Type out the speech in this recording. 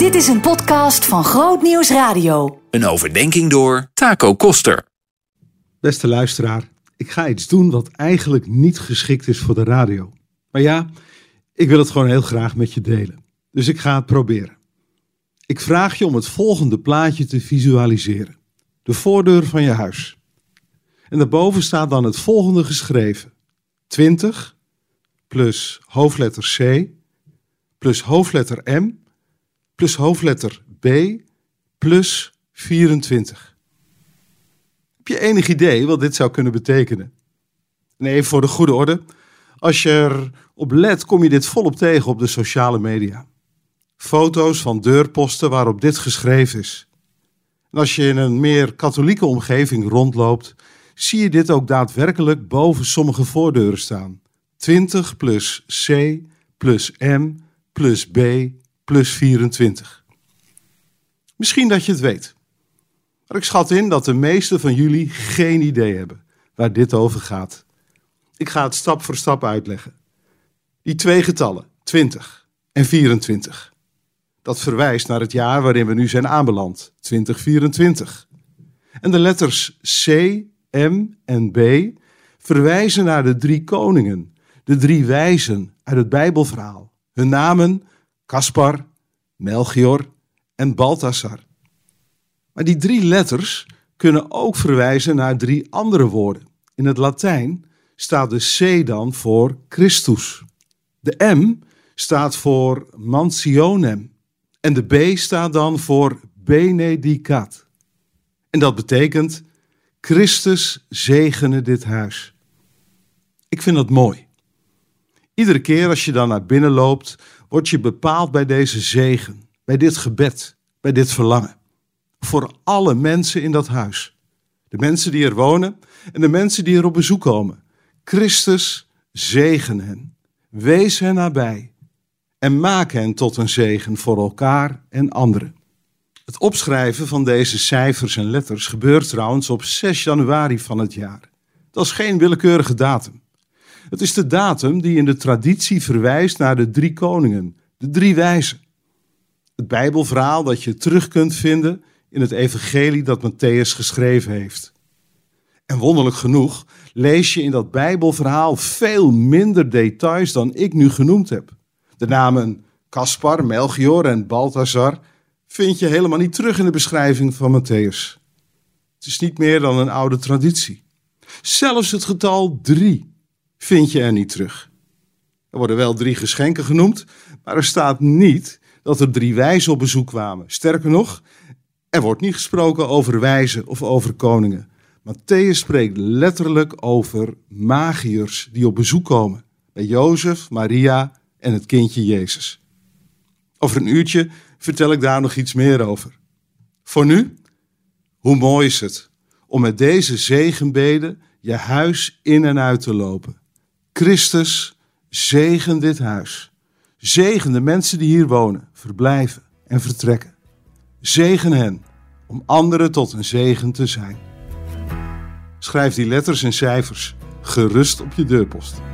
Dit is een podcast van Groot Nieuws Radio. Een overdenking door Taco Koster. Beste luisteraar, ik ga iets doen wat eigenlijk niet geschikt is voor de radio. Maar ja, ik wil het gewoon heel graag met je delen. Dus ik ga het proberen. Ik vraag je om het volgende plaatje te visualiseren: de voordeur van je huis. En daarboven staat dan het volgende geschreven: 20 plus hoofdletter C plus hoofdletter M plus hoofdletter B plus 24. Heb je enig idee wat dit zou kunnen betekenen? Nee, voor de goede orde. Als je erop let, kom je dit volop tegen op de sociale media. Foto's van deurposten waarop dit geschreven is. En als je in een meer katholieke omgeving rondloopt, zie je dit ook daadwerkelijk boven sommige voordeuren staan. 20 plus C plus M plus B plus 24. Misschien dat je het weet. Maar ik schat in dat de meesten van jullie geen idee hebben waar dit over gaat. Ik ga het stap voor stap uitleggen. Die twee getallen, 20 en 24. Dat verwijst naar het jaar waarin we nu zijn aanbeland, 2024. En de letters C, M en B verwijzen naar de drie koningen, de drie wijzen uit het Bijbelverhaal. Hun namen Caspar, Melchior en Balthasar. Maar die drie letters kunnen ook verwijzen naar drie andere woorden. In het Latijn staat de C dan voor Christus. De M staat voor mansionem. En de B staat dan voor benedicat. En dat betekent Christus zegene dit huis. Ik vind dat mooi. Iedere keer als je dan naar binnen loopt, word je bepaald bij deze zegen, bij dit gebed, bij dit verlangen. Voor alle mensen in dat huis. De mensen die er wonen en de mensen die er op bezoek komen. Christus zegen hen. Wees hen nabij. En maak hen tot een zegen voor elkaar en anderen. Het opschrijven van deze cijfers en letters gebeurt trouwens op 6 januari van het jaar. Dat is geen willekeurige datum. Het is de datum die in de traditie verwijst naar de drie koningen, de drie wijzen. Het Bijbelverhaal dat je terug kunt vinden in het evangelie dat Matthäus geschreven heeft. En wonderlijk genoeg lees je in dat Bijbelverhaal veel minder details dan ik nu genoemd heb. De namen Caspar, Melchior en Balthazar vind je helemaal niet terug in de beschrijving van Matthäus. Het is niet meer dan een oude traditie. Zelfs het getal drie vind je er niet terug. Er worden wel drie geschenken genoemd, maar er staat niet dat er drie wijzen op bezoek kwamen. Sterker nog, er wordt niet gesproken over wijzen of over koningen. Matthäus spreekt letterlijk over magiërs die op bezoek komen bij Jozef, Maria en het kindje Jezus. Over een uurtje vertel ik daar nog iets meer over. Voor nu, hoe mooi is het om met deze zegenbeden je huis in en uit te lopen. Christus, zegen dit huis. Zegen de mensen die hier wonen, verblijven en vertrekken. Zegen hen om anderen tot een zegen te zijn. Schrijf die letters en cijfers gerust op je deurpost.